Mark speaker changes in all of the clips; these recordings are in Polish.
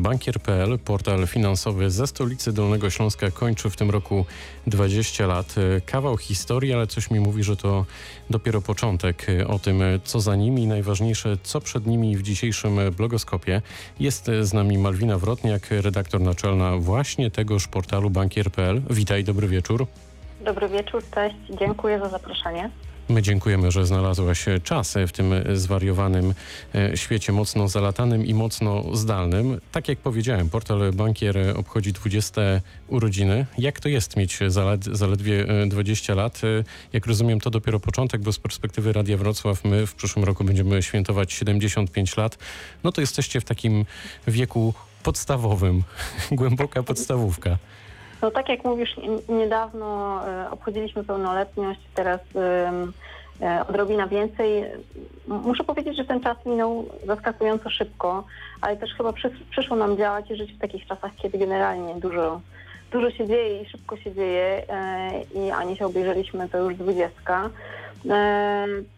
Speaker 1: Bankier.pl, portal finansowy ze stolicy Dolnego Śląska, kończy w tym roku 20 lat. Kawał historii, ale coś mi mówi, że to dopiero początek. O tym, co za nimi i najważniejsze, co przed nimi w dzisiejszym blogoskopie. Jest z nami Malwina Wrotniak, redaktor naczelna właśnie tegoż portalu Bankier.pl. Witaj, dobry wieczór.
Speaker 2: Dobry wieczór, cześć, dziękuję za zaproszenie.
Speaker 1: My dziękujemy, że znalazłaś czas w tym zwariowanym e, świecie mocno zalatanym i mocno zdalnym. Tak jak powiedziałem, portal Bankier obchodzi 20 urodziny. Jak to jest mieć zaled, zaledwie 20 e, lat? E, jak rozumiem, to dopiero początek, bo z perspektywy Radia Wrocław my w przyszłym roku będziemy świętować 75 lat. No to jesteście w takim wieku podstawowym, głęboka podstawówka.
Speaker 2: No tak jak mówisz, niedawno e, obchodziliśmy pełnoletność, teraz e, odrobina więcej. Muszę powiedzieć, że ten czas minął zaskakująco szybko, ale też chyba przyszło nam działać i żyć w takich czasach, kiedy generalnie dużo, dużo się dzieje i szybko się dzieje e, i ani się obejrzeliśmy, to już dwudziestka.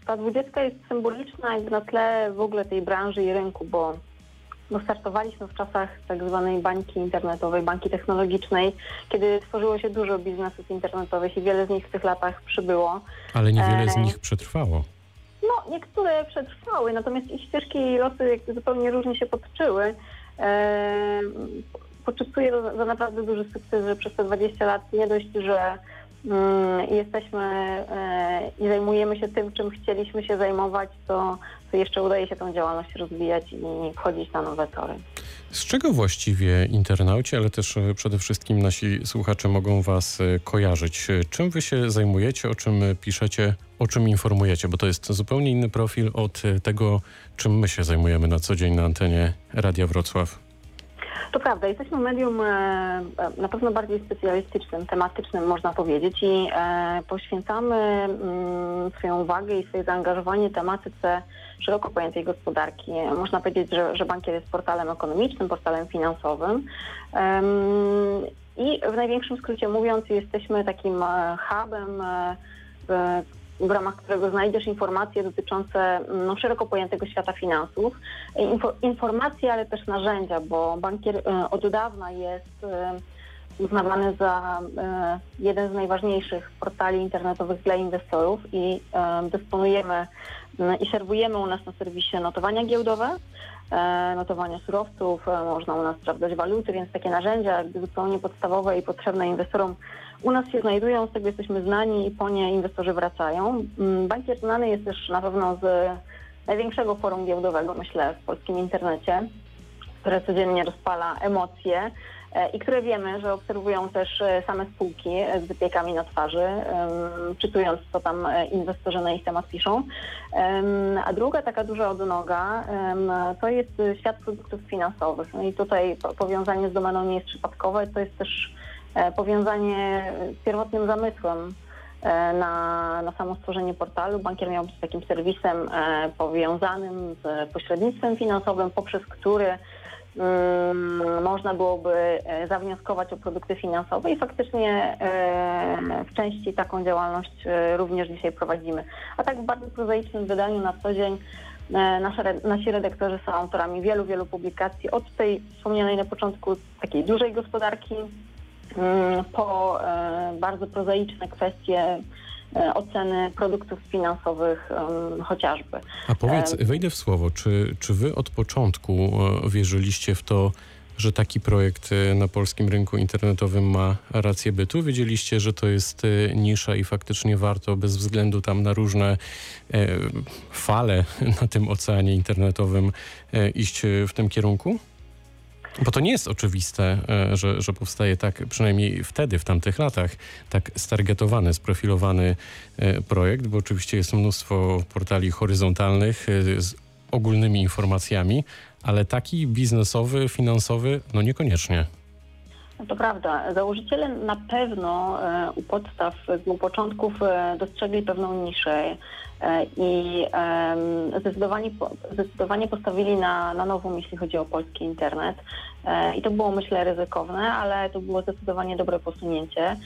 Speaker 2: Ta dwudziestka jest symboliczna jakby na tle w ogóle tej branży i rynku, bo bo startowaliśmy w czasach tak zwanej bańki internetowej, bańki technologicznej, kiedy tworzyło się dużo biznesów internetowych i wiele z nich w tych latach przybyło.
Speaker 1: Ale niewiele z e, nich przetrwało.
Speaker 2: No, niektóre przetrwały, natomiast ich ścieżki i losy zupełnie różnie się potoczyły. E, poczytuję za naprawdę duży sukces, że przez te 20 lat nie dość, że jesteśmy e, i zajmujemy się tym, czym chcieliśmy się zajmować, to to jeszcze udaje się tę działalność rozwijać i wchodzić na nowe tory.
Speaker 1: Z czego właściwie internauci, ale też e, przede wszystkim nasi słuchacze mogą Was e, kojarzyć? Czym Wy się zajmujecie, o czym piszecie, o czym informujecie? Bo to jest zupełnie inny profil od tego, czym my się zajmujemy na co dzień na antenie Radia Wrocław.
Speaker 2: To prawda, jesteśmy medium e, na pewno bardziej specjalistycznym, tematycznym można powiedzieć i e, poświęcamy mm, swoją uwagę i swoje zaangażowanie tematyce szeroko pojętej gospodarki. Można powiedzieć, że, że bankier jest portalem ekonomicznym, portalem finansowym. I w największym skrócie mówiąc, jesteśmy takim e, hubem, w ramach którego znajdziesz informacje dotyczące no, szeroko pojętego świata finansów. Info, informacje, ale też narzędzia, bo bankier e, od dawna jest e, uznawany za e, jeden z najważniejszych portali internetowych dla inwestorów i dysponujemy i serwujemy u nas na serwisie notowania giełdowe, notowania surowców, można u nas sprawdzać waluty, więc takie narzędzia jakby zupełnie podstawowe i potrzebne inwestorom u nas się znajdują, z tego jesteśmy znani i po nie inwestorzy wracają. Mm, bankier znany jest też na pewno z największego forum giełdowego, myślę, w polskim internecie, które codziennie rozpala emocje e, i które wiemy, że obserwują też e, same spółki z wypiekami na twarzy, czytując, co tam e, inwestorzy na ich temat piszą. A druga taka duża odnoga to jest świat produktów finansowych. No i tutaj powiązanie z domeną nie jest przypadkowe, to jest też E, powiązanie z pierwotnym zamysłem e, na, na samo stworzenie portalu. Bankier miał być takim serwisem e, powiązanym z pośrednictwem finansowym, poprzez który mm, można byłoby zawnioskować o produkty finansowe i faktycznie w części taką działalność również dzisiaj prowadzimy. A tak w bardzo prozaicznym wydaniu na co dzień Nasze, nasi redaktorzy są autorami wielu, wielu publikacji od tej wspomnianej na początku takiej dużej gospodarki po e, bardzo prozaiczne kwestie e, oceny produktów finansowych chociażby.
Speaker 1: A powiedz, wejdę w słowo, czy, czy wy od początku e, wierzyliście w to, że taki projekt na polskim rynku internetowym ma rację bytu? Wiedzieliście, że to jest nisza i faktycznie warto bez względu tam na różne fale na tym oceanie internetowym iść w tym kierunku? Bo to nie jest oczywiste, e, że, że powstaje tak, przynajmniej wtedy, w tamtych latach, tak stargetowany, sprofilowany e, projekt, bo oczywiście jest mnóstwo portali horyzontalnych e, z ogólnymi informacjami, ale taki biznesowy, finansowy, no niekoniecznie.
Speaker 2: No to prawda. Założyciele na pewno u podstaw, u początków dostrzegli pewną niszę E, i zdecydowanie, zdecydowanie postawili na, na nową, jeśli chodzi o polski internet. E, I to było, myślę, ryzykowne, ale to było zdecydowanie dobre posunięcie.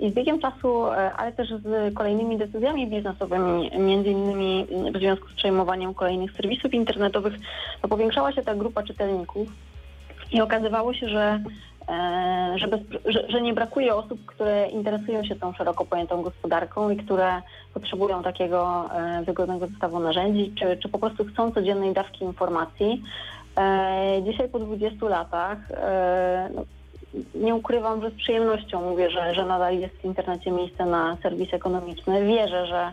Speaker 2: I z biegiem czasu, e, ale też z kolejnymi decyzjami biznesowymi, między innymi w związku z przejmowaniem kolejnych serwisów internetowych, to powiększała się ta grupa czytelników, I okazywało się, że, e, że, bez, że, że nie brakuje osób, które interesują się tą szeroko pojętą gospodarką i które potrzebują takiego e, wygodnego zestawu narzędzi, czy, czy po prostu chcą codziennej dawki informacji. E, Dzisiaj po 20 latach no, nie ukrywam, że z przyjemnością mówię, że, że nadal jest w internecie miejsce na serwis ekonomiczny. Wierzę, że,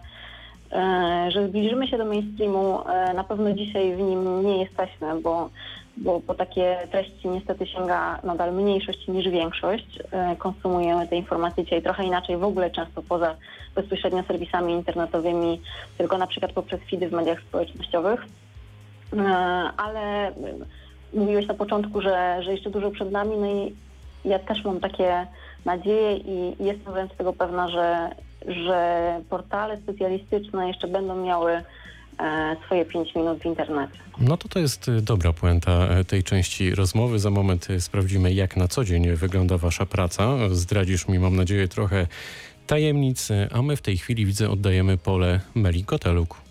Speaker 2: że zbliżymy się do mainstreamu. Na pewno dzisiaj w nim nie jesteśmy, bo, bo po takie treści niestety sięga nadal mniejszość niż większość. E, Konsumujemy te informacje dzisiaj trochę inaczej, w ogóle często poza bezpośrednio serwisami internetowymi, tylko na przykład poprzez feedy w mediach społecznościowych. E, Ale e, mówiłeś na początku, że, że jeszcze dużo przed nami, no i ja też mam takie nadzieje i jestem wręcz tego pewna, że, że portale specjalistyczne jeszcze będą miały swoje 5 minut w internecie.
Speaker 1: No to to jest y, dobra puenta e, tej części rozmowy. Za moment y, sprawdzimy, jak na co dzień wygląda wasza praca. Zdradzisz mi, mam nadzieję, trochę tajemnic, y, a my w tej chwili, widzę, oddajemy pole Meli Koteluk.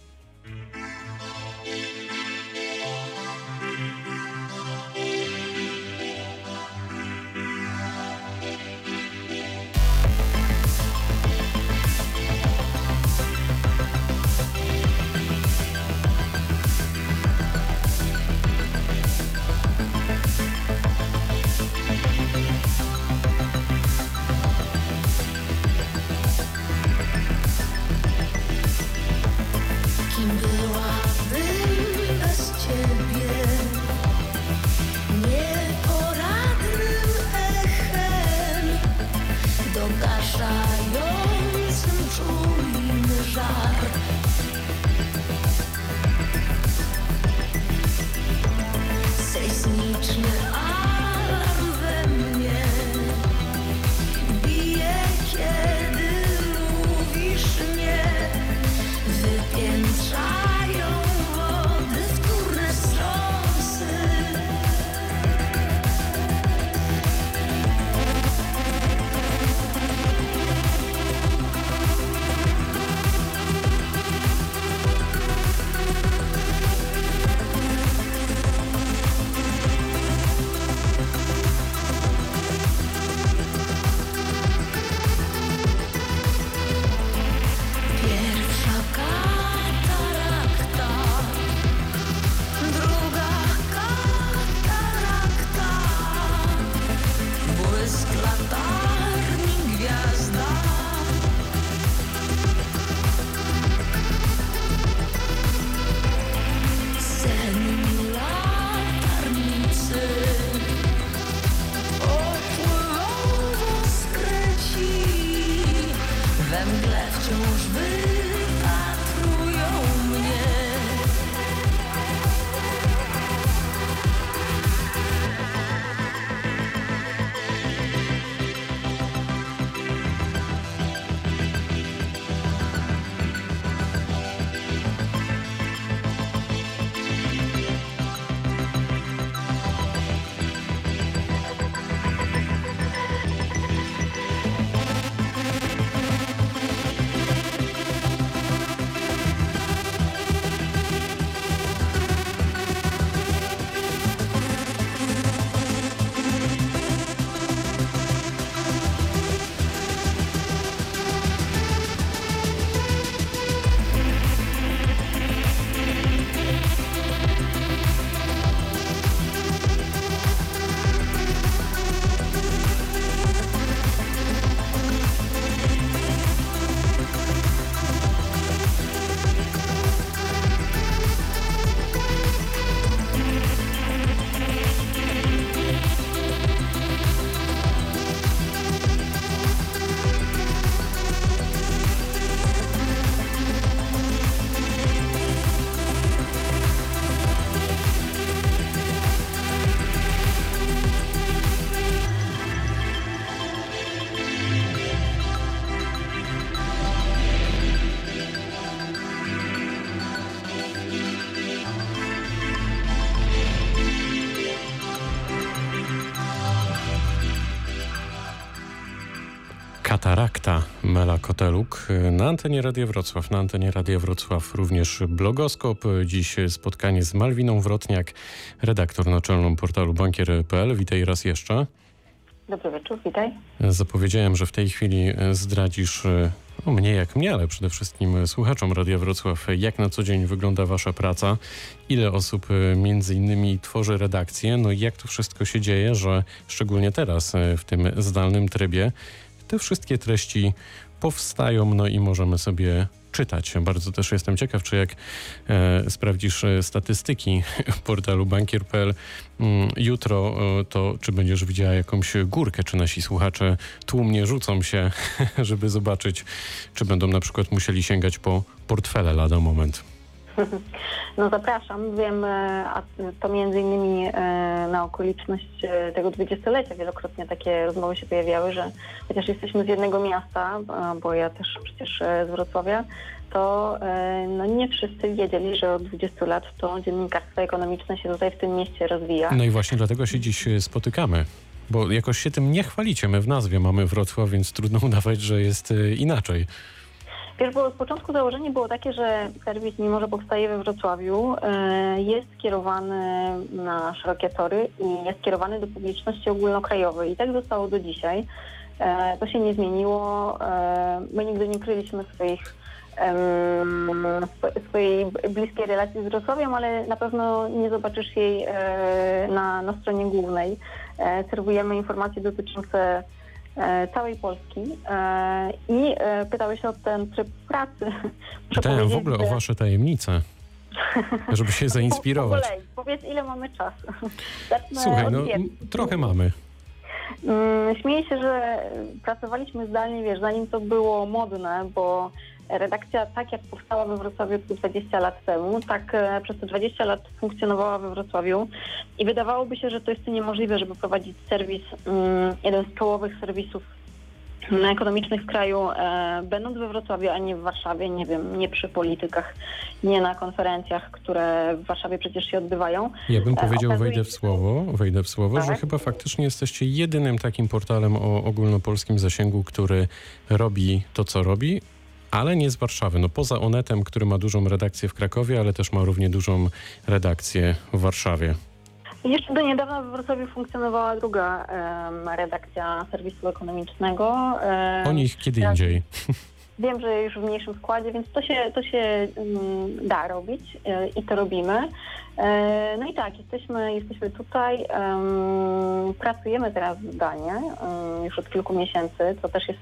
Speaker 1: Koteluk na antenie Radia Wrocław. Na antenie Radia Wrocław również blogoskop. Dziś spotkanie z Malwiną Wrotniak, redaktor naczelną portalu bankier.pl. Witaj raz jeszcze.
Speaker 2: Dobry wieczór, witaj.
Speaker 1: Zapowiedziałem, że w tej chwili zdradzisz no mnie jak mnie, ale przede wszystkim słuchaczom Radia Wrocław, jak na co dzień wygląda wasza praca, ile osób między innymi tworzy redakcję, no i jak to wszystko się dzieje, że szczególnie teraz w tym zdalnym trybie te wszystkie treści powstają, no i możemy sobie czytać. Bardzo też jestem ciekaw, czy jak e, sprawdzisz e, statystyki portalu bankier.pl mm, jutro, e, to czy będziesz widziała jakąś górkę, czy nasi słuchacze tłumnie rzucą się, żeby zobaczyć, czy będą na przykład musieli sięgać po portfele lada moment.
Speaker 2: No zapraszam. Wiem, e, a to między innymi e, na okoliczność e, tego dwudziestolecia wielokrotnie takie rozmowy się pojawiały, że chociaż jesteśmy z jednego miasta, bo ja też przecież z Wrocławia, to no nie wszyscy wiedzieli, że od 20 lat to dziennikarstwo ekonomiczne się tutaj w tym mieście rozwija.
Speaker 1: No i właśnie dlatego się dziś spotykamy. Bo jakoś się tym nie chwalicie. My w nazwie mamy Wrocław, więc trudno udawać, że jest inaczej.
Speaker 2: Wiesz, bo z początku założenie było takie, że serwis, mimo że powstaje we Wrocławiu, e, jest skierowany na szerokie tory i jest skierowany do publiczności ogólnokrajowej. I tak zostało do dzisiaj. E, to się nie zmieniło. E, my nigdy nie kryliśmy swoich swojej bliskiej relacji z Wrocławiem, ale na pewno nie zobaczysz jej na, na stronie głównej. Serwujemy informacje dotyczące całej Polski e, i e, pytałeś o ten tryb pracy.
Speaker 1: Pytałem w ogóle o wasze tajemnice. Żeby się zainspirować.
Speaker 2: Po, po Powiedz, ile mamy czasu.
Speaker 1: Słuchaj, no trochę mamy.
Speaker 2: Mm, śmieję się, że pracowaliśmy zdalnie, wiesz, zanim to było modne, bo redakcja tak jak powstała we Wrocławiu 20 lat temu, tak e, przez te 20 lat funkcjonowała we Wrocławiu i wydawałoby się, że to jest niemożliwe, żeby prowadzić serwis, mm, jeden z czołowych serwisów ekonomicznych w kraju, e, będąc we Wrocławiu, a nie w Warszawie, nie wiem, nie przy politykach, nie na konferencjach, które w Warszawie przecież się odbywają.
Speaker 1: Ja bym e, powiedział, wejdę w słowo, wejdę w słowo, tak? że chyba faktycznie jesteście jedynym takim portalem o ogólnopolskim zasięgu, który robi to, co robi, ale nie z Warszawy. No poza Onetem, który ma dużą redakcję w Krakowie, ale też ma równie dużą redakcję w Warszawie.
Speaker 2: Jeszcze do niedawna w Wrocławiu funkcjonowała druga um, redakcja serwisu ekonomicznego.
Speaker 1: Um, o nich kiedy indziej.
Speaker 2: Wiem, że już w mniejszym składzie, więc to się, to się um, da robić e, i to robimy. E, no i tak, jesteśmy, jesteśmy tutaj, pracujemy teraz zdalnie już od kilku miesięcy, co też jest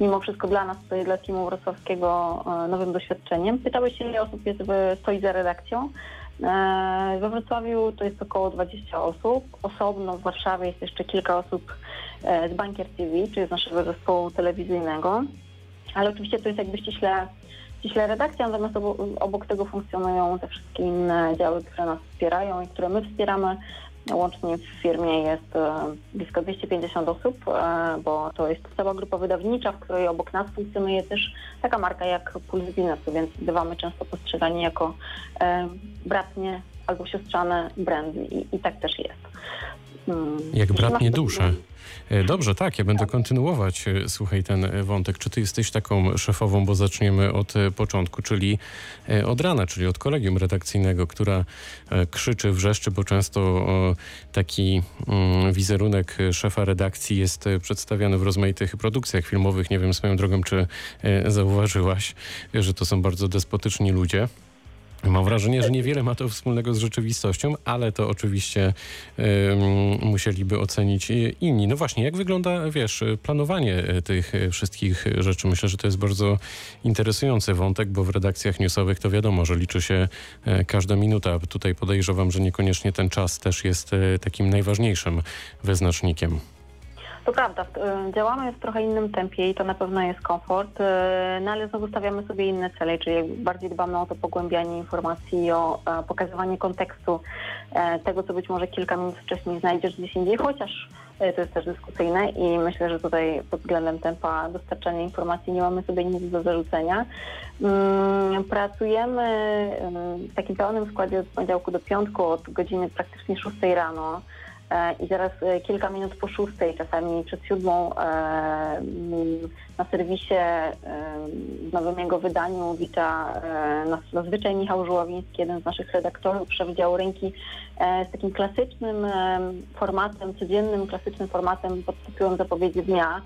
Speaker 2: mimo wszystko dla nas, dla teamu wrocławskiego e, nowym doświadczeniem. Pytałeś się, ile osób jest stoi za redakcją. We Wrocławiu to jest około 20 osób. Osobno w Warszawie jest jeszcze kilka osób z Bankier TV, czyli z naszego zespołu telewizyjnego. Ale oczywiście to jest jakby ściśle ściśle redakcja, natomiast obok tego funkcjonują te wszystkie inne działy, które nas wspierają i które my wspieramy. Łącznie w firmie jest e, blisko 250 osób, e, bo to jest cała grupa wydawnicza, w której obok nas funkcjonuje też taka marka jak Puls Biznesu, więc bywamy często postrzegani jako e, bratnie albo siostrzane brandy i, i tak też jest.
Speaker 1: Hmm. Jak bratnie dusze. E, dobrze, tak, ja będę kontynuować, e, słuchaj, ten wątek. Czy ty jesteś taką szefową, bo zaczniemy od e, początku, czyli od rana, czyli od kolegium redakcyjnego, która krzyczy, wrzeszczy, bo często taki mm, wizerunek szefa redakcji jest przedstawiany w rozmaitych produkcjach filmowych. Nie wiem swoją drogą, czy zauważyłaś, że to są bardzo despotyczni ludzie. Mam wrażenie, że niewiele ma to wspólnego z rzeczywistością, ale to oczywiście musieliby ocenić inni. No właśnie, jak wygląda, wiesz, planowanie tych wszystkich rzeczy? Myślę, że to jest bardzo interesujący wątek, bo w redakcjach newsowych to wiadomo, że liczy się e, każda minuta. Tutaj podejrzewam, że niekoniecznie ten czas też jest e, takim najważniejszym wyznacznikiem.
Speaker 2: To prawda, y, działamy w trochę innym tempie i to na pewno jest komfort, y, no ale znowu stawiamy sobie inne cele, czyli bardziej dbamy o to pogłębianie informacji, o e, pokazywanie kontekstu e, tego, co być może kilka minut wcześniej znajdziesz gdzieś indziej, chociaż e, to jest też dyskusyjne i myślę, że tutaj pod względem tempa dostarczania informacji nie mamy sobie nic do zarzucenia. Mm, pracujemy w takim pełnym składzie od poniedziałku do piątku od godziny praktycznie 6 rano i zaraz e, kilka minut po szóstej, czasami przed siódmą na serwisie w nowym jego wydaniu wita nas zazwyczaj Michał Żuławiński, jeden z naszych redaktorów Wydziału Rynki z takim klasycznym formatem, codziennym klasycznym formatem pod tytułem Zapowiedzi Dnia.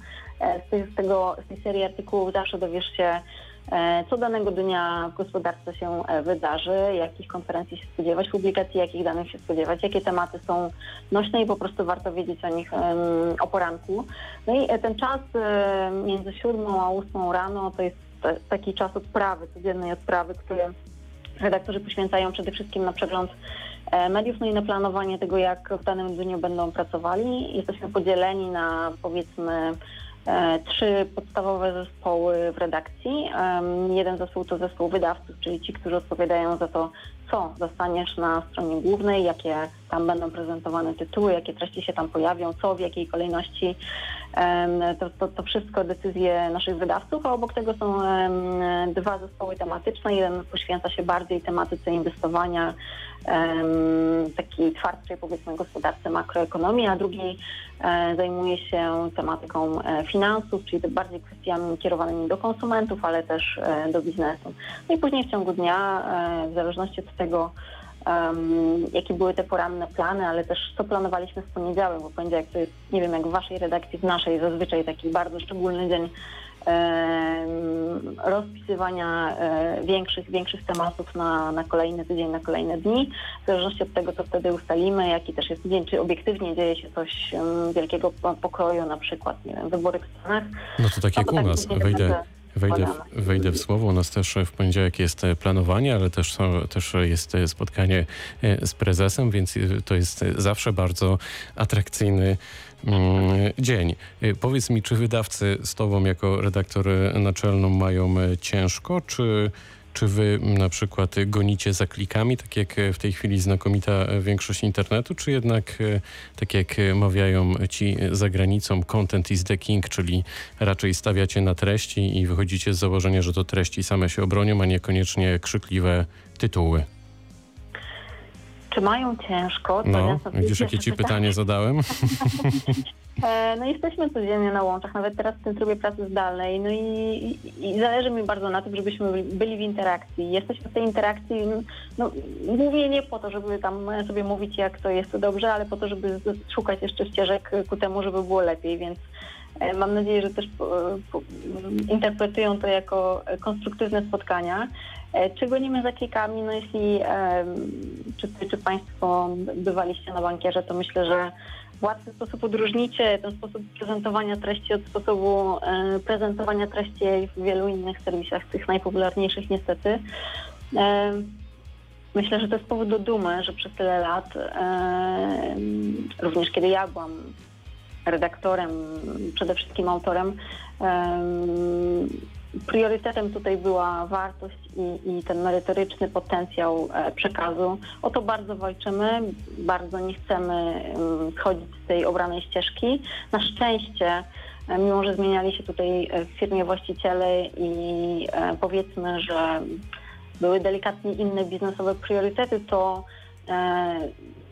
Speaker 2: Z, tego, z tej serii artykułów zawsze dowiesz się E, co danego dnia w gospodarce się e, wydarzy, jakich konferencji się spodziewać, publikacji, jakich danych się spodziewać, jakie tematy są nośne i po prostu warto wiedzieć o nich o poranku. No i e, ten czas między siódmą a ósmą rano to jest taki czas odprawy, codziennej odprawy, który redaktorzy poświęcają przede wszystkim na przegląd mediów, no i na planowanie tego, jak w danym dniu będą pracowali. Jesteśmy podzieleni na powiedzmy E, trzy podstawowe zespoły w redakcji. Jeden zespół to zespół wydawców, czyli ci, którzy odpowiadają za to, co dostaniesz na stronie głównej, jakie tam będą prezentowane tytuły, jakie treści się tam pojawią, co, w jakiej kolejności. To, to, to wszystko decyzje naszych wydawców, a obok tego są dwa zespoły tematyczne. Jeden poświęca się bardziej tematyce inwestowania, takiej twardszej powiedzmy gospodarce makroekonomii, a drugi e, zajmuje się tematyką e, finansów, czyli bardziej kwestiami kierowanymi do konsumentów, ale też e, do biznesu. No i później w ciągu dnia, w zależności od tego, um, jakie były te poranne plany, ale też co planowaliśmy w poniedziałek, bo poniedziałek to jest, nie wiem, jak w waszej redakcji, w naszej zazwyczaj taki bardzo szczególny dzień rozpisywania e, większych, większych tematów na, na kolejny tydzień, na kolejne dni. W zależności od tego, co wtedy ustalimy, jaki też jest dzień, czy obiektywnie dzieje się coś wielkiego pokroju, na przykład nie wiem, wybory w Stanach.
Speaker 1: No to tak jak u nas, wejdę, Wejdę w, wejdę w słowo. U nas też w poniedziałek jest e, planowanie, ale też, są, też jest e, spotkanie e, z prezesem, więc to jest zawsze bardzo atrakcyjny mm, dzień. Powiedz mi, czy wydawcy z Tobą jako redaktor naczelną mają ciężko, czy czy wy na przykład gonicie za klikami, tak jak w tej chwili znakomita większość internetu, czy jednak e, tak jak mawiają ci za granicą, content is the king, czyli raczej stawiacie na treści i wychodzicie z założenia, że to treści same się obronią, a niekoniecznie krzykliwe tytuły?
Speaker 2: Czy mają ciężko?
Speaker 1: To no, widzisz, jakie ci pytanie zadałem?
Speaker 2: E, no jesteśmy codziennie na łączach, nawet teraz w tym trybie pracy zdalnej, no i, i, zależy mi bardzo na tym, żebyśmy byli w interakcji. Jesteśmy w tej interakcji, no głównie nie po to, żeby tam sobie mówić, jak to jest dobrze, ale po to, żeby szukać jeszcze ścieżek ku temu, żeby było lepiej, więc e, mam nadzieję, że też interpretują to jako konstruktywne spotkania. E, czy gonimy za klikami? No jeśli czy, czy Państwo bywaliście na bankierze, to myślę, że łatwy sposób odróżnicie ten sposób prezentowania treści od sposobu e, prezentowania treści w wielu innych serwisach, tych najpopularniejszych niestety. E, myślę, że to jest powód do dumy, że przez tyle lat, również kiedy ja byłam redaktorem, przede wszystkim autorem, priorytetem tutaj była wartość i, i, ten merytoryczny potencjał e, przekazu. O to bardzo walczymy, bardzo nie chcemy schodzić z tej obranej ścieżki. Na szczęście, e, mimo że zmieniali się tutaj e, w firmie właściciele i powiedzmy, że były delikatnie inne biznesowe priorytety, to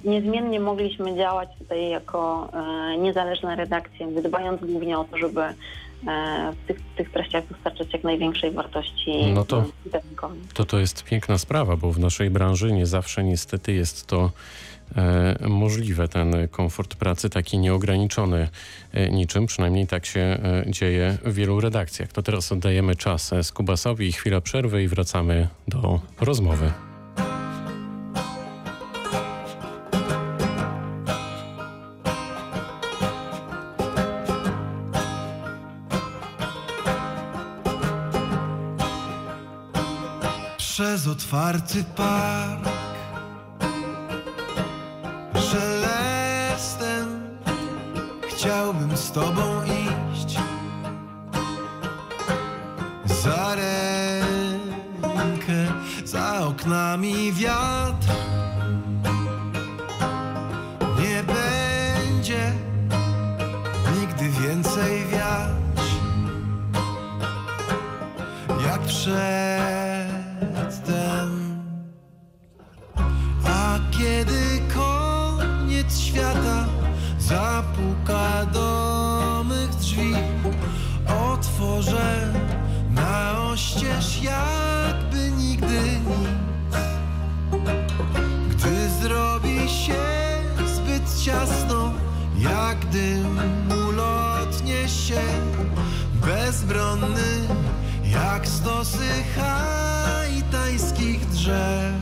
Speaker 2: niezmiennie mogliśmy działać tutaj jako niezależna redakcja, dbając głównie o to, żeby w tych, tych treściach dostarczać jak największej wartości
Speaker 1: no to, to to jest piękna sprawa, bo w naszej branży nie zawsze niestety jest to e, możliwe, ten komfort pracy taki nieograniczony e, niczym, przynajmniej tak się e, dzieje w wielu redakcjach. To teraz oddajemy czas Skubasowi, chwila przerwy i wracamy do rozmowy.
Speaker 3: parti par ulotnie się Bezbronny jak stosy haitańskich drzew.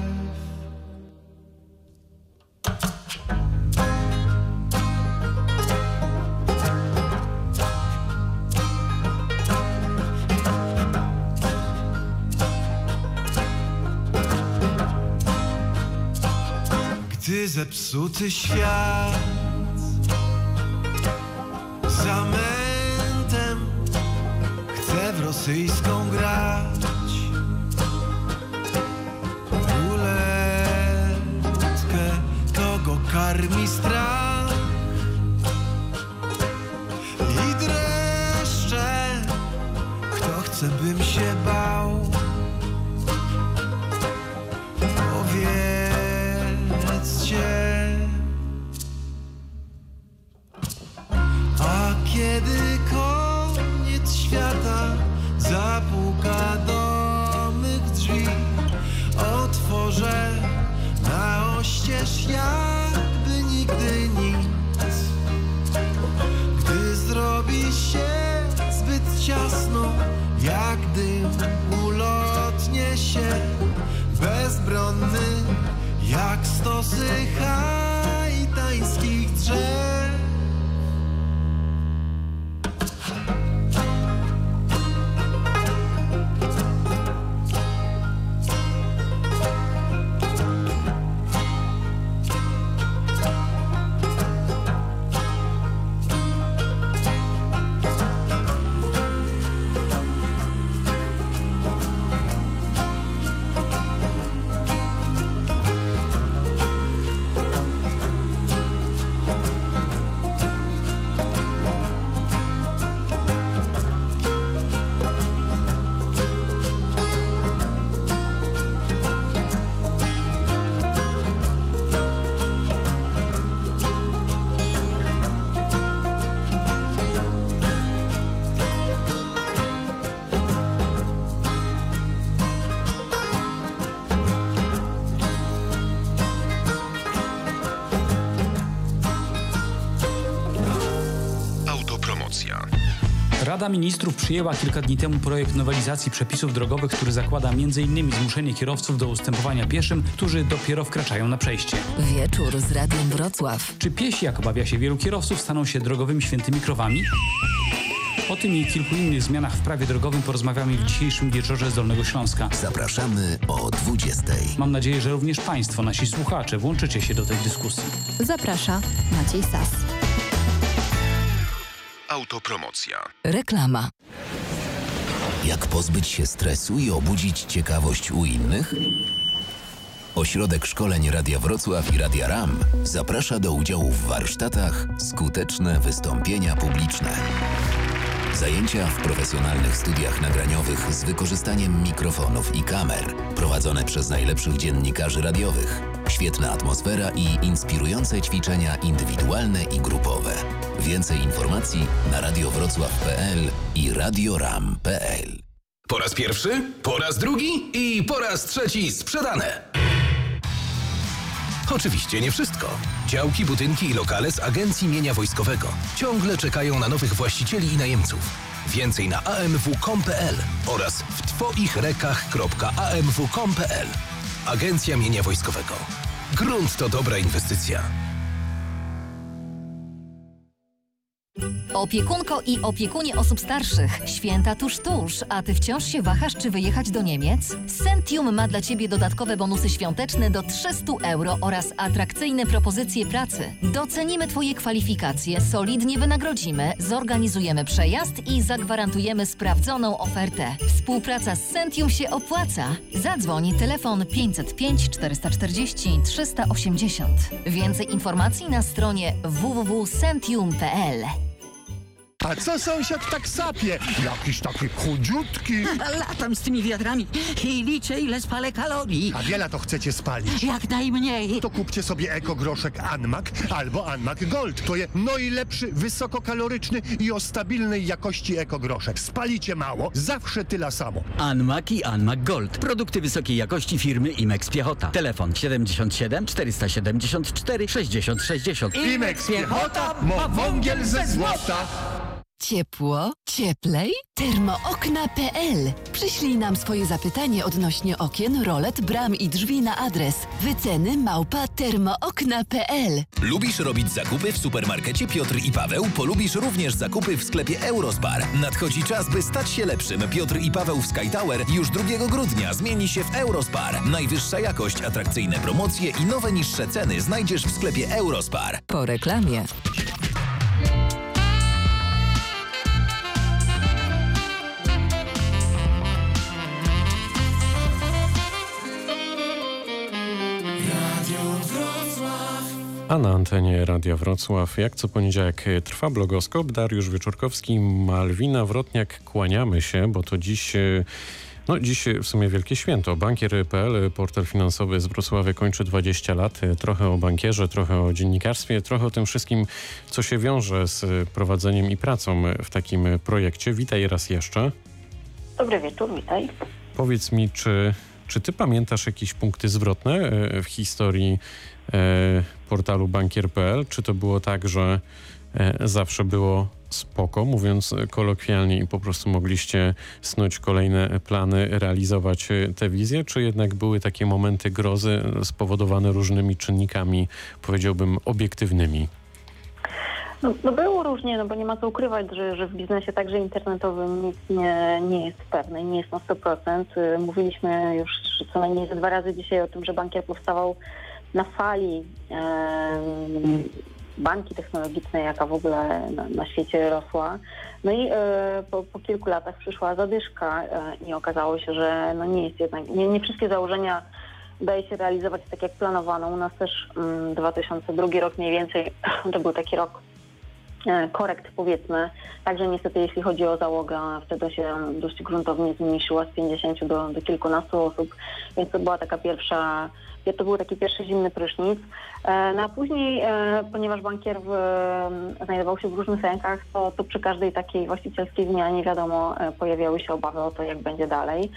Speaker 3: Gdy zepsuty świat rosyjską grać. Ruletkę Kogo karmi strach? I dreszcze. Kto chce bym się bał stosy
Speaker 4: Rada Ministrów przyjęła kilka dni temu projekt nowelizacji przepisów drogowych, który zakłada m.in. zmuszenie kierowców do ustępowania pieszym, którzy dopiero wkraczają na przejście.
Speaker 5: Wieczór z Radiem Wrocław.
Speaker 4: Czy piesi, jak obawia się wielu kierowców, staną się drogowymi świętymi krowami? O tym i kilku innych zmianach w prawie drogowym porozmawiamy w dzisiejszym wieczorze z Dolnego Śląska.
Speaker 6: Zapraszamy o 20.
Speaker 4: Mam nadzieję, że również Państwo, nasi słuchacze, włączycie się do tej dyskusji.
Speaker 5: Zaprasza Maciej Sas.
Speaker 7: Autopromocja.
Speaker 5: Reklama.
Speaker 6: Jak pozbyć się stresu i obudzić ciekawość u innych? Ośrodek Szkoleń Radia Wrocław i Radia RAM zaprasza do udziału w warsztatach Skuteczne wystąpienia publiczne. Zajęcia w profesjonalnych studiach nagraniowych z wykorzystaniem mikrofonów i kamer, prowadzone przez najlepszych dziennikarzy radiowych. Świetna atmosfera i inspirujące ćwiczenia indywidualne i grupowe. Więcej informacji na radiowrocław.pl i radioram.pl.
Speaker 8: Po raz pierwszy, po raz drugi i po raz trzeci sprzedane. Oczywiście nie wszystko. Działki, budynki i lokale z Agencji Mienia Wojskowego ciągle czekają na nowych właścicieli i najemców. Więcej na amw.com.pl oraz w twoichrekach.amw.com.pl. Agencja Mienia Wojskowego. Grunt to dobra inwestycja.
Speaker 9: Opiekunko i opiekunie osób starszych. Święta tuż tuż, a ty wciąż się wahasz, czy wyjechać do Niemiec? Sentium ma dla ciebie dodatkowe bonusy świąteczne do 300 euro oraz atrakcyjne propozycje pracy. Docenimy twoje kwalifikacje, solidnie wynagrodzimy, zorganizujemy przejazd i zagwarantujemy sprawdzoną ofertę. Współpraca z Sentium się opłaca. Zadzwoń telefon 505 440 380. Więcej informacji na stronie www.sentium.pl.
Speaker 10: A co sąsiad tak sapie? Jakiś taki chudziutki.
Speaker 11: Latam z tymi wiadrami i liczę, ile spalę kalorii.
Speaker 10: A wiele to chcecie spalić?
Speaker 11: Jak najmniej.
Speaker 10: To kupcie sobie ekogroszek Anmak albo Anmak Gold. To jest najlepszy, wysokokaloryczny i o stabilnej jakości ekogroszek. Spalicie mało, zawsze tyle samo.
Speaker 11: Anmak i Anmak Gold. Produkty wysokiej jakości firmy Imex Piechota. Telefon 77 474 60 60.
Speaker 10: Imex Piechota ma wągiel ze złota.
Speaker 5: Ciepło, cieplej? Termookna.pl Przyślij nam swoje zapytanie odnośnie okien, rolet, bram i drzwi na adres wyceny małpa termookna.pl
Speaker 8: Lubisz robić zakupy w supermarkecie Piotr i Paweł? Polubisz również zakupy w sklepie Eurospar. Nadchodzi czas, by stać się lepszym. Piotr i Paweł w Sky Tower już 2 grudnia zmieni się w Eurospar. Najwyższa jakość, atrakcyjne promocje i nowe niższe ceny znajdziesz w sklepie Eurospar.
Speaker 5: Po reklamie.
Speaker 1: A na antenie Radia Wrocław, jak co poniedziałek e, trwa blogoskop. Dariusz Wieczorkowski, Malwina Wrotniak, kłaniamy się, bo to dziś... e, No dziś w sumie wielkie święto. Bankier.pl, portal finansowy z Wrocławia kończy 20 lat. E, Trochę o bankierze, trochę o dziennikarstwie, trochę o tym wszystkim, co się wiąże z e, prowadzeniem i pracą w takim e, projekcie. Witaj raz jeszcze.
Speaker 2: Dobry wieczór, witaj.
Speaker 1: Powiedz mi, czy, czy ty pamiętasz jakieś punkty zwrotne e, w historii e, portalu bankier.pl? Czy to było tak, że e, zawsze było spoko, mówiąc kolokwialnie i po prostu mogliście snuć kolejne plany, realizować te wizje, czy jednak były takie momenty grozy spowodowane różnymi czynnikami, powiedziałbym, obiektywnymi?
Speaker 2: No, no było różnie, no bo nie ma co ukrywać, że, że w biznesie także internetowym nic nie, nie jest pewne nie jest na 100%. Y, Mówiliśmy już co najmniej ze dwa razy dzisiaj o tym, że bankier powstawał na fali em, banki technologicznej, jaka w ogóle na, na świecie rosła. No i e, po, po kilku latach przyszła zadyszka e, i okazało się, że no nie jest jednak, nie, nie wszystkie założenia udaje się realizować tak jak planowano. U nas też mm, 2002 rok mniej więcej to był taki rok korekt powiedzmy. Także niestety jeśli chodzi o załogę, wtedy się dość gruntownie zmniejszyła z 50 do, do kilkunastu osób, więc to była taka pierwsza, to był taki pierwszy zimny prysznic. E, No a później, e, ponieważ bankier w, znajdował się w różnych rękach, to, to przy każdej takiej właścicielskiej zmianie wiadomo e, pojawiały się obawy o to, jak będzie dalej.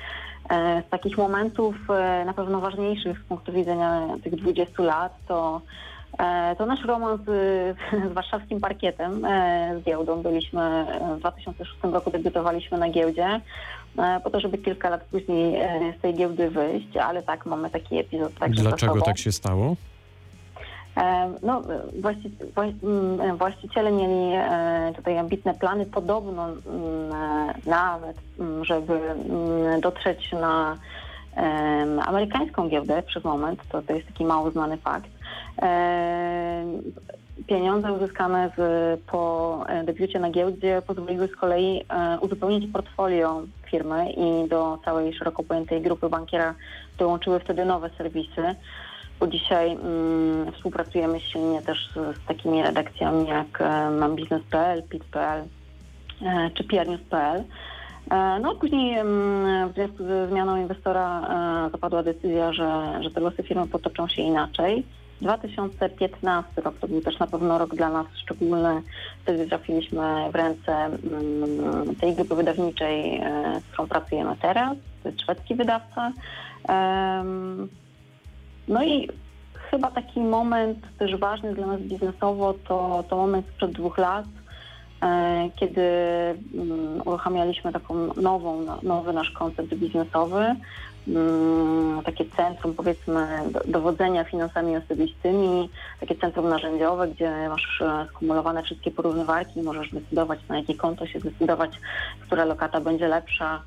Speaker 2: E, Z takich momentów e, na pewno ważniejszych z punktu widzenia tych 20 lat to E, To nasz romans y, z warszawskim parkietem, e, z giełdą. Byliśmy e, w 2006 roku, debiutowaliśmy na giełdzie, e, po to, żeby kilka lat później e, z tej giełdy wyjść, ale tak, mamy taki epizod także
Speaker 1: Dlaczego tak się stało?
Speaker 2: E, No, właści, wła- mm, właściciele mieli e, tutaj ambitne plany, podobno mm, e, nawet, mm, żeby dotrzeć na amerykańską giełdę przez moment, to, to jest taki mało znany fakt. Pieniądze uzyskane z, po e, debiucie na giełdzie pozwoliły z kolei e, uzupełnić portfolio firmy i do całej szeroko pojętej grupy bankiera dołączyły wtedy nowe serwisy bo dzisiaj mm, współpracujemy silnie też z, z takimi redakcjami jak e, mambiznes.pl, pit.pl e, czy prnews.pl. E, no później mm, w związku ze zmianą inwestora zapadła decyzja, że, że te losy firmy potoczą się inaczej. 2015 rok to był też na pewno rok dla nas szczególny. Wtedy trafiliśmy w ręce mm, tej grupy wydawniczej, e, z którą pracujemy teraz. To jest szwedzki wydawca. No i chyba taki moment też ważny dla nas biznesowo to, to moment sprzed dwóch lat, kiedy mm, uruchamialiśmy taką nową, no- nowy nasz koncept biznesowy, mm, takie centrum powiedzmy do- dowodzenia finansami osobistymi, takie centrum narzędziowe, gdzie masz e, skumulowane wszystkie porównywarki możesz decydować na jakie konto się zdecydować, która lokata będzie lepsza.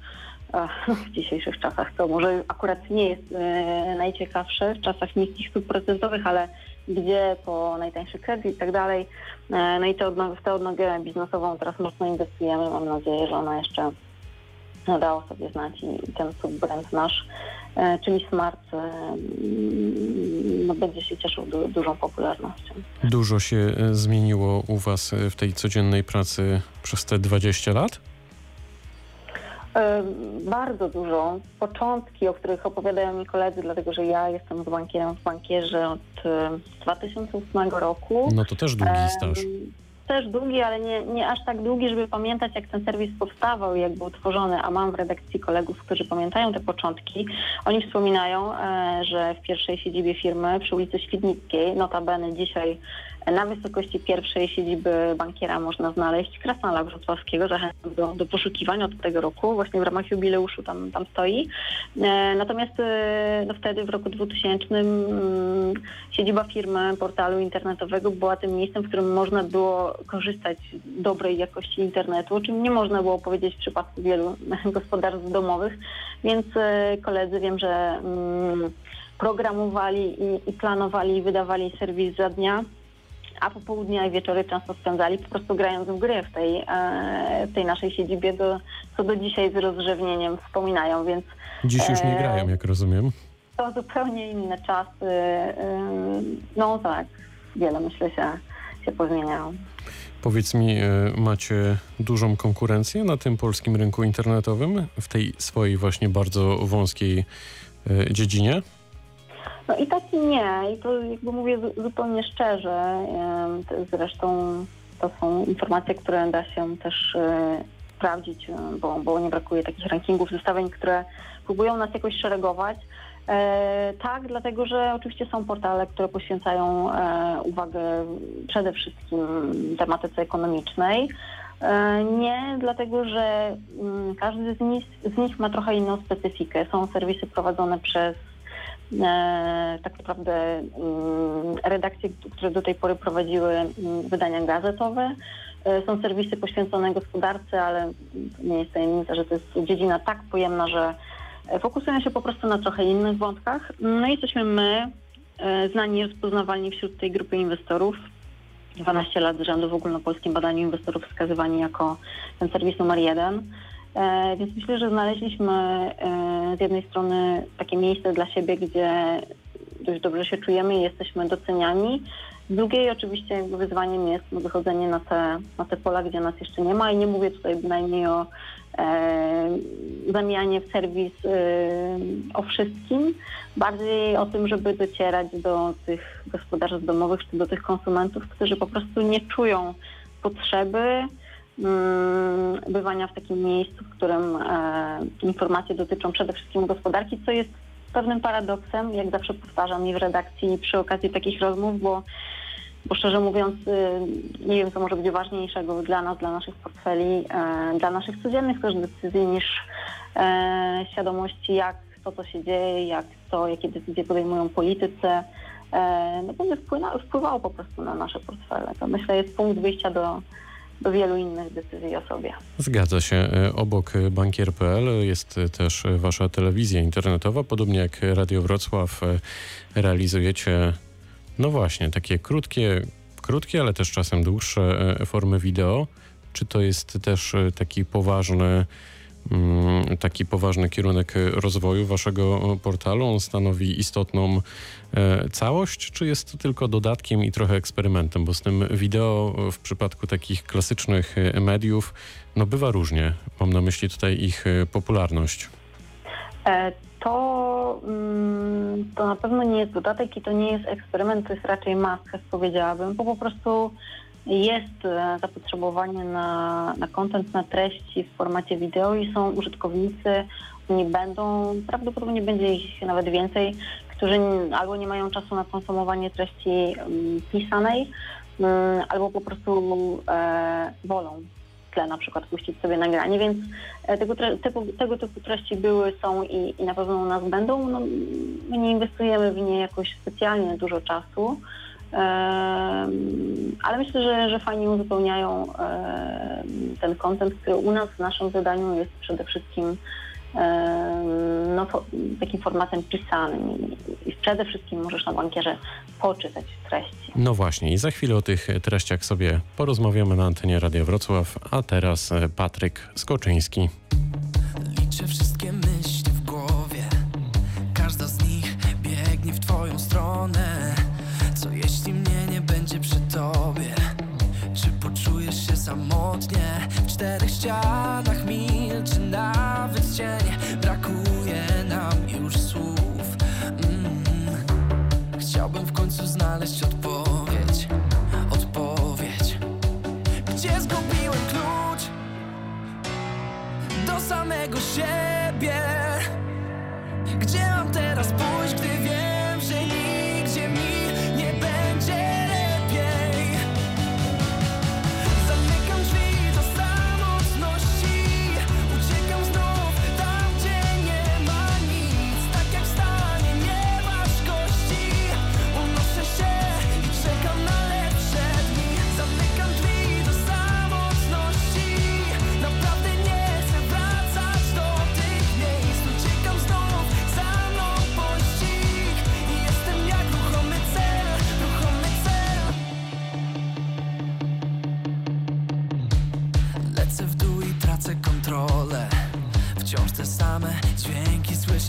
Speaker 2: Ach, w dzisiejszych czasach to może akurat nie jest e, najciekawsze w czasach niskich stóp procentowych, ale gdzie po najtańszy kredyt i tak dalej. E, no i te odno- w tę odnogę biznesową teraz mocno inwestujemy. Mam nadzieję, że ona jeszcze dało sobie znać i, ten subbrand nasz, e, czyli Smart, e, no, będzie się cieszył du, dużą popularnością.
Speaker 1: Dużo się zmieniło u Was w tej codziennej pracy przez te 20 lat?
Speaker 2: Bardzo dużo. Początki, o których opowiadają mi koledzy, dlatego że ja jestem z bankierem w bankierze od e, 2008 roku.
Speaker 1: No to też długi staż.
Speaker 2: Też długi, ale nie, nie aż tak długi, żeby pamiętać, jak ten serwis powstawał i jak był tworzony, a mam w redakcji kolegów, którzy pamiętają te początki. Oni wspominają, e, że w pierwszej siedzibie firmy przy ulicy Świdnickiej, notabene dzisiaj na wysokości pierwszej siedziby bankiera można znaleźć Krasnala Wrocławskiego. Zachęcam do, do od tego roku. Właśnie w ramach jubileuszu tam, tam stoi. E, Natomiast e, no wtedy w roku 2000 mm, siedziba firmy portalu internetowego była tym miejscem, w którym można było korzystać z dobrej jakości internetu, o czym nie można było powiedzieć w przypadku wielu gospodarstw domowych. Więc e, koledzy wiem, że mm, programowali i planowali i wydawali serwis za dnia a popołudnia i wieczory często spędzali po prostu grając w gry w tej, e, w tej naszej siedzibie, do, co do dzisiaj z rozrzewnieniem wspominają, więc
Speaker 1: Dziś już nie
Speaker 2: e,
Speaker 1: grają, jak rozumiem.
Speaker 2: to zupełnie inne czasy. e, No tak, wiele myślę się, się pozmieniało.
Speaker 1: Powiedz mi, e, macie dużą konkurencję na tym polskim rynku internetowym w tej swojej właśnie bardzo wąskiej e, dziedzinie?
Speaker 2: No i tak i nie. I to jakby mówię zu- zupełnie szczerze. Zresztą to są informacje, które da się też e, sprawdzić, e, bo, bo nie brakuje takich rankingów, zestawień, które próbują nas jakoś szeregować. E, tak, dlatego że oczywiście są portale, które poświęcają e, uwagę przede wszystkim tematyce ekonomicznej. E, Nie, dlatego że mm, każdy z nich, z nich ma trochę inną specyfikę. Są serwisy prowadzone przez tak naprawdę mm, redakcje, które do tej pory prowadziły mm, wydania gazetowe. E, Są serwisy poświęcone gospodarce, ale nie jest tajemnica, że to jest dziedzina tak pojemna, że e, fokusują się po prostu na trochę innych wątkach. No i jesteśmy my, e, znani i rozpoznawalni wśród tej grupy inwestorów. 12 lat z rzędu w ogólnopolskim badaniu inwestorów wskazywani jako ten serwis numer jeden. E, więc myślę, że znaleźliśmy e, z jednej strony takie miejsce dla siebie, gdzie dość dobrze się czujemy i jesteśmy doceniani. Z drugiej oczywiście wyzwaniem jest wychodzenie na te, na te pola, gdzie nas jeszcze nie ma. I nie mówię tutaj bynajmniej o e, zamianie w serwis e, o wszystkim, bardziej o tym, żeby docierać do tych gospodarstw domowych czy do tych konsumentów, którzy po prostu nie czują potrzeby bywania w takim miejscu, w którym e, informacje dotyczą przede wszystkim gospodarki, co jest pewnym paradoksem, jak zawsze powtarzam i w redakcji przy okazji takich rozmów, bo, bo szczerze mówiąc y, nie wiem, co może być ważniejszego dla nas, dla naszych portfeli, e, dla naszych codziennych też decyzji niż e, świadomości, jak to, co się dzieje, jak to, jakie decyzje podejmują politycy, no będzie wpływa, wpływało po prostu na nasze portfele. To myślę jest punkt wyjścia do wielu innych decyzji o sobie.
Speaker 1: Zgadza się. E, Obok e, bankier.pl jest e, też wasza telewizja internetowa. Podobnie jak Radio Wrocław realizujecie, no właśnie, takie krótkie, krótkie, ale też czasem dłuższe formy wideo. Czy to jest też taki poważny, taki poważny kierunek e, rozwoju waszego e, portalu? On stanowi istotną e, całość, czy jest to tylko dodatkiem i trochę eksperymentem? Bo z tym wideo w przypadku takich klasycznych mediów, no bywa różnie. Mam na myśli tutaj ich popularność.
Speaker 2: To, mm, to na pewno nie jest dodatek i to nie jest eksperyment, to jest raczej must powiedziałabym, bo po prostu jest e, zapotrzebowanie na, na content, na treści w formacie wideo i są użytkownicy, oni będą, prawdopodobnie będzie ich nawet więcej, którzy albo nie mają czasu na konsumowanie treści mm, pisanej, mm, albo po prostu e, wolą tle na przykład puścić sobie nagranie, więc e, tego, tego, tego typu treści były, są i, i na pewno u nas będą. No, my nie inwestujemy w nie jakoś specjalnie dużo czasu, ale myślę, że, że fajnie uzupełniają ten kontent, który u nas w naszym wydaniu jest przede wszystkim no, takim formatem pisanym i, przede wszystkim możesz na bankierze poczytać treści.
Speaker 1: No właśnie, i za chwilę o tych treściach sobie porozmawiamy na antenie Radia Wrocław, a teraz Patryk Skoczyński.
Speaker 12: będzie przy tobie. Czy poczujesz się samotnie? W czterech ścianach milczy nawet cień. Brakuje nam już słów. Mm. Chciałbym w końcu znaleźć odpowiedź.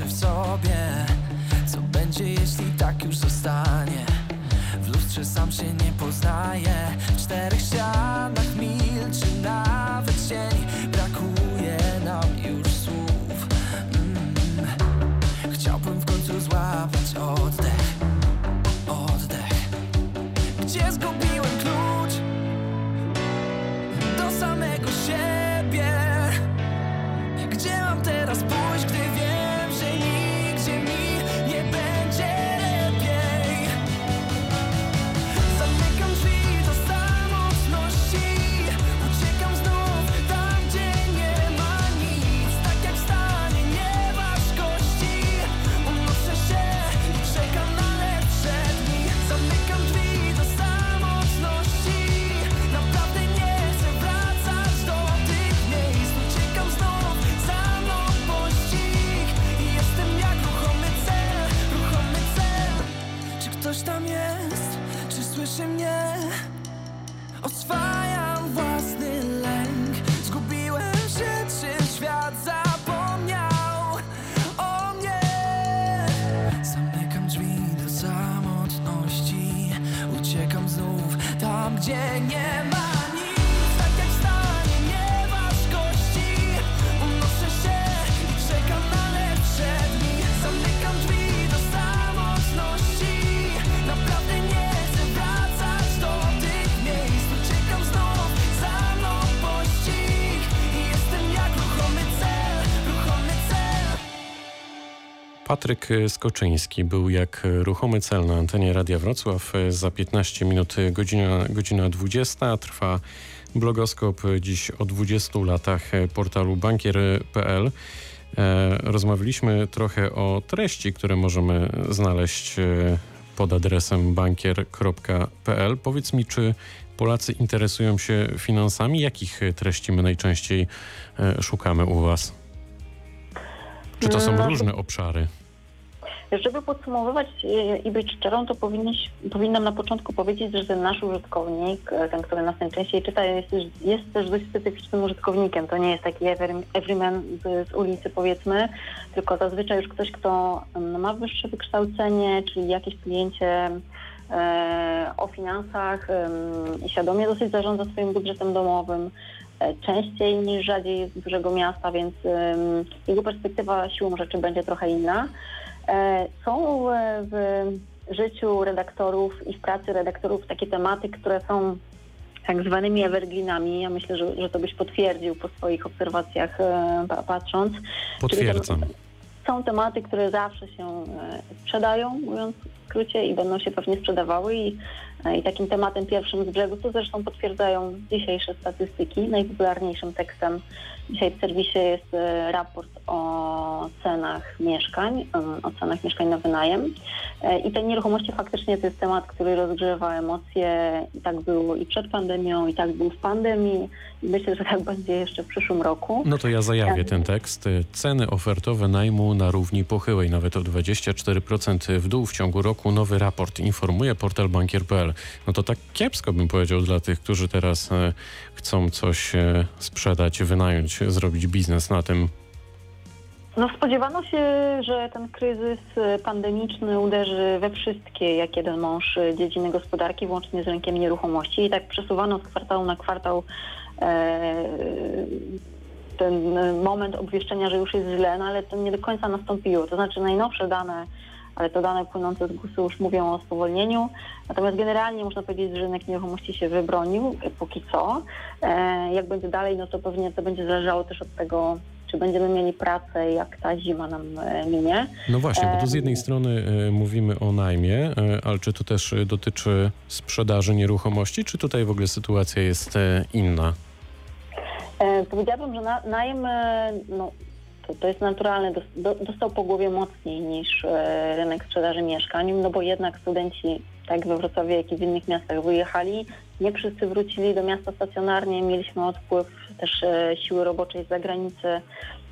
Speaker 12: W sobie. Co będzie jeśli tak już zostanie? W lustrze sam się nie poznaję. W czterech ścianach
Speaker 1: Patryk Skoczyński był jak ruchomy cel na antenie Radia Wrocław. Za 15 minut godzina, godzina 20 trwa blogoskop dziś o 20 latach portalu bankier.pl. E, Rozmawialiśmy trochę o treści, które możemy znaleźć e, pod adresem bankier.pl. Powiedz mi, czy Polacy interesują się finansami? Jakich treści my najczęściej e, szukamy u Was? Czy to są
Speaker 2: No,
Speaker 1: różne obszary?
Speaker 2: Żeby podsumowywać e, i być szczerą, to powinniś, powinnam na początku powiedzieć, że ten nasz użytkownik, e, ten, który nas najczęściej czyta, jest, jest też dość specyficznym użytkownikiem. To nie jest taki every- everyman z, z ulicy, powiedzmy, tylko zazwyczaj już ktoś, kto ma wyższe wykształcenie, czyli jakieś pojęcie e, o finansach i świadomie dosyć zarządza swoim budżetem domowym częściej niż rzadziej z dużego miasta, więc jego perspektywa siłą rzeczy będzie trochę inna. E, Są w życiu redaktorów i w pracy redaktorów takie tematy, które są tak zwanymi evergreenami. Ja myślę, że, że to byś potwierdził po swoich obserwacjach e, pa- patrząc.
Speaker 1: Potwierdzam.
Speaker 2: są tematy, które zawsze się e, sprzedają, mówiąc w skrócie, i będą się pewnie sprzedawały. I, I takim tematem pierwszym z brzegu, co zresztą potwierdzają dzisiejsze statystyki, najpopularniejszym tekstem dzisiaj w serwisie jest e, raport o cenach mieszkań, em, o cenach mieszkań na wynajem. E, I te nieruchomości faktycznie to jest temat, który rozgrzewa emocje. I tak było i przed pandemią, i tak był w pandemii. I myślę, że tak będzie jeszcze w przyszłym roku.
Speaker 1: No to ja zajawię ten tekst. Ceny ofertowe najmu na równi pochyłej, nawet o 24% w dół w ciągu roku. Nowy raport informuje portal bankier.pl. No to tak kiepsko bym powiedział dla tych, którzy teraz e, chcą coś e, sprzedać, wynająć, zrobić biznes na tym.
Speaker 2: No spodziewano się, że ten kryzys e, pandemiczny uderzy we wszystkie, jak jeden mąż, dziedziny gospodarki, włącznie z rynkiem nieruchomości. I tak przesuwano z kwartału na kwartał e, ten moment obwieszczenia, że już jest źle, no ale to nie do końca nastąpiło. To znaczy najnowsze dane, ale to dane płynące z GUS-u już mówią o spowolnieniu. Natomiast generalnie można powiedzieć, że rynek nieruchomości się wybronił e, póki co. E, jak będzie dalej, no to pewnie to będzie zależało też od tego, czy będziemy mieli pracę, jak ta zima nam e, minie.
Speaker 1: No właśnie, bo tu z jednej strony mówimy o najmie, ale czy to też dotyczy sprzedaży nieruchomości, czy tutaj w ogóle sytuacja jest inna?
Speaker 2: Powiedziałabym, że na, najem no, to, to jest naturalne, dos, do, dostał po głowie mocniej niż e, rynek sprzedaży mieszkań, no bo jednak studenci, tak we Wrocławiu, jak i w innych miastach wyjechali, nie wszyscy wrócili do miasta stacjonarnie, mieliśmy odpływ też e, siły roboczej z zagranicy,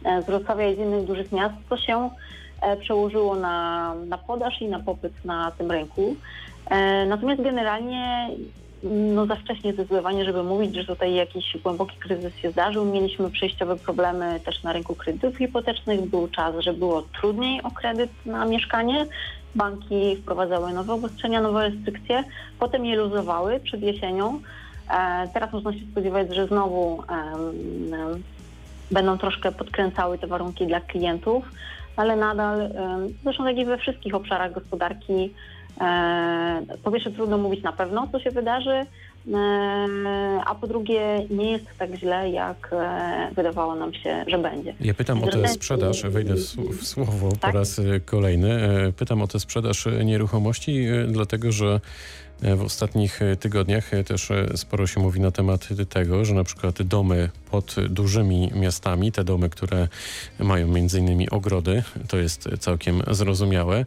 Speaker 2: e, z Wrocławia i z innych dużych miast, co się przełożyło na, na podaż i na popyt na tym rynku. Natomiast generalnie no za wcześnie zdecydowanie, żeby mówić, że tutaj jakiś głęboki kryzys się zdarzył. Mieliśmy przejściowe problemy też na rynku kredytów hipotecznych. Był czas, że było trudniej o kredyt na mieszkanie. Banki wprowadzały nowe obostrzenia, nowe restrykcje, potem je luzowały przed jesienią. E, Teraz można się spodziewać, że znowu em, będą troszkę podkręcały te warunki dla klientów, ale nadal, em, zresztą tak jak we wszystkich obszarach gospodarki, Po pierwsze trudno mówić na pewno, co się wydarzy, e, a po drugie nie jest tak źle, jak e, wydawało nam się, że będzie.
Speaker 1: Ja pytam o tę sprzedaż, wejdę w sł- w słowo po
Speaker 2: Tak?
Speaker 1: raz e, kolejny. E, Pytam o tę sprzedaż e, nieruchomości, e, dlatego że e, w ostatnich e, tygodniach e, też e, sporo się mówi na temat tego, że na przykład domy pod dużymi miastami, te domy, które mają między innymi ogrody, to jest całkiem zrozumiałe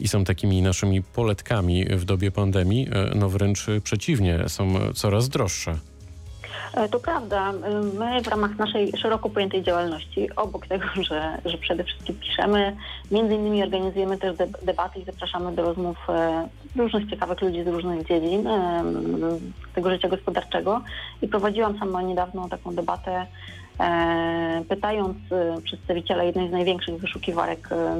Speaker 1: i są takimi naszymi poletkami w dobie pandemii, e, no wręcz przeciwnie, są coraz droższe.
Speaker 2: E, To prawda. E, My w ramach naszej szeroko pojętej działalności, obok tego, że, że przede wszystkim piszemy, między innymi organizujemy też deb- debaty i zapraszamy do rozmów różnych ciekawych ludzi z różnych dziedzin tego życia gospodarczego. I prowadziłam sama niedawno taką debatę, pytając e, przedstawiciela jednej z największych wyszukiwarek e,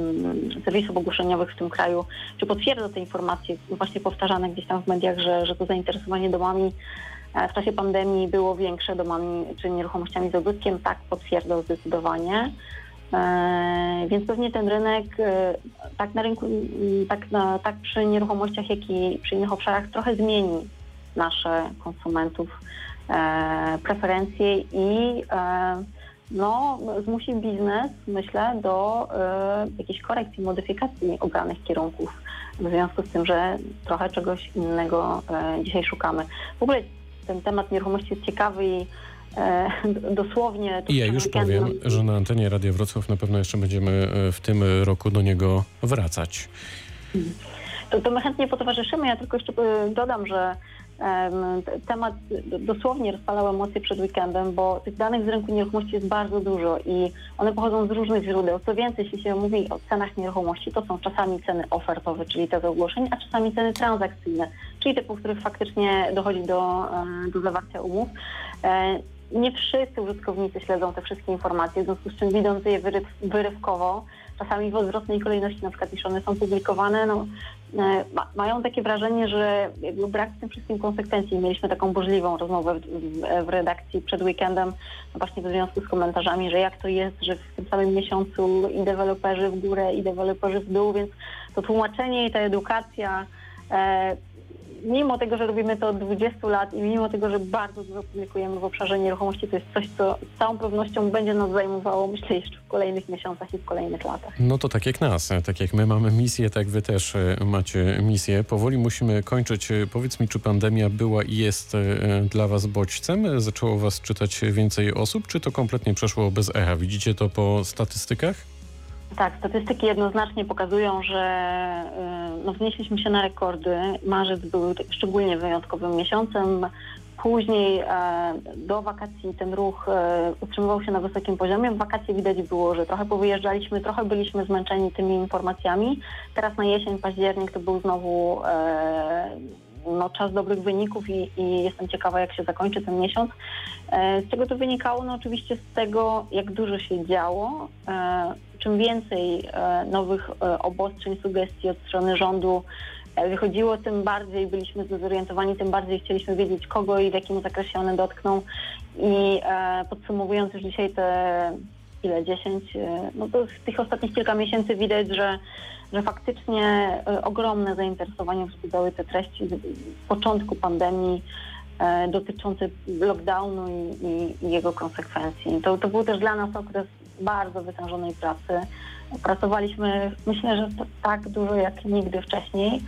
Speaker 2: serwisów ogłoszeniowych w tym kraju, czy potwierdza te informacje właśnie powtarzane gdzieś tam w mediach, że, że to zainteresowanie domami E, w czasie pandemii było większe domami czy nieruchomościami z ogródkiem, tak potwierdzał zdecydowanie. E, więc pewnie ten rynek, e, tak na rynku, tak, na, tak przy nieruchomościach, jak i przy innych obszarach trochę zmieni nasze konsumentów e, preferencje i e, no, zmusi biznes, myślę, do e, jakiejś korekcji, modyfikacji obranych kierunków. W związku z tym, że trochę czegoś innego e, dzisiaj szukamy. W ogóle ten temat nieruchomości jest ciekawy i e, dosłownie...
Speaker 1: I ja już powiem, że na antenie Radia Wrocław na pewno jeszcze będziemy e, w tym roku do niego wracać.
Speaker 2: To, to my chętnie potowarzyszymy. Ja tylko jeszcze e, dodam, że temat dosłownie rozpalał emocje przed weekendem, bo tych danych z rynku nieruchomości jest bardzo dużo i one pochodzą z różnych źródeł. Co więcej, jeśli się mówi o cenach nieruchomości, to są czasami ceny ofertowe, czyli te ogłoszeń, a czasami ceny transakcyjne, czyli te, po których faktycznie dochodzi do, e, do zawarcia umów. E, Nie wszyscy użytkownicy śledzą te wszystkie informacje, w związku z czym widząc je wyryw, wyrywkowo, czasami w odwrotnej kolejności, na przykład jeśli one są publikowane, no, mają takie wrażenie, że brak w tym wszystkim konsekwencji. Mieliśmy taką burzliwą rozmowę w redakcji przed weekendem, no właśnie w związku z komentarzami, że jak to jest, że w tym samym miesiącu i deweloperzy w górę, i deweloperzy w dół, więc to tłumaczenie i ta edukacja e, mimo tego, że robimy to od 20 lat i mimo tego, że bardzo dużo publikujemy w obszarze nieruchomości, to jest coś, co z całą pewnością będzie nas zajmowało, myślę, jeszcze w kolejnych miesiącach i w kolejnych latach.
Speaker 1: No to tak jak nas, tak jak my mamy misję, tak wy też e, macie misję. Powoli musimy kończyć. E, Powiedz mi, czy pandemia była i jest e, dla was bodźcem? Zaczęło was czytać więcej osób, czy to kompletnie przeszło bez echa? Widzicie to po statystykach?
Speaker 2: Tak, statystyki jednoznacznie pokazują, że y, no, wznieśliśmy się na rekordy. Marzec był szczególnie wyjątkowym miesiącem. Później e, do wakacji ten ruch e, utrzymywał się na wysokim poziomie. W wakacje widać było, że trochę powyjeżdżaliśmy, trochę byliśmy zmęczeni tymi informacjami. Teraz na jesień, październik to był znowu e, no, czas dobrych wyników i, i jestem ciekawa, jak się zakończy ten miesiąc. Z czego to wynikało? No oczywiście z tego, jak dużo się działo. Czym więcej e, nowych e, obostrzeń, sugestii od strony rządu e, wychodziło, tym bardziej byliśmy zdezorientowani, tym bardziej chcieliśmy wiedzieć, kogo i w jakim zakresie one dotkną. I podsumowując już dzisiaj te ile, 10, e, no to w tych ostatnich kilka miesięcy widać, że, że faktycznie ogromne zainteresowanie wzbudzały te treści z początku pandemii dotyczące lockdownu i, i, i jego konsekwencji. To, to był też dla nas okres bardzo wytężonej pracy. Pracowaliśmy, myślę, że tak dużo jak nigdy wcześniej,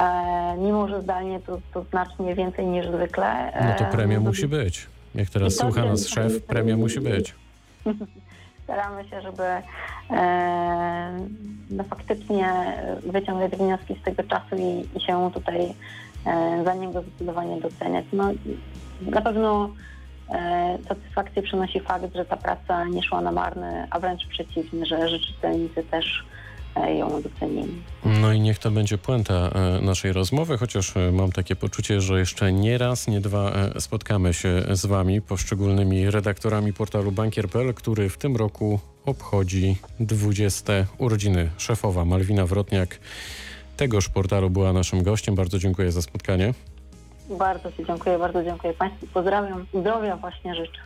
Speaker 2: e, mimo że zdalnie to, to znacznie więcej niż zwykle.
Speaker 1: No to
Speaker 2: E,
Speaker 1: premia
Speaker 2: no,
Speaker 1: musi być. Jak teraz słucha nas szef, premia musi być.
Speaker 2: Staramy się, żeby e, no, faktycznie wyciągać wnioski z tego czasu i, i się tutaj e, za niego zdecydowanie doceniać. No, na pewno e, satysfakcję przynosi fakt, że ta praca nie szła na marne, a wręcz przeciwnie, że, czytelnicy też e, ją docenili.
Speaker 1: No i niech to będzie puenta e, naszej rozmowy, chociaż e, mam takie poczucie, że jeszcze nie raz, nie dwa e, spotkamy się z Wami, poszczególnymi redaktorami portalu bankier.pl, który w tym roku obchodzi 20 urodziny. Szefowa Malwina Wrotniak tegoż portalu była naszym gościem. Bardzo dziękuję za spotkanie.
Speaker 2: Bardzo Ci dziękuję, bardzo dziękuję Państwu. Pozdrawiam, zdrowia właśnie życzę.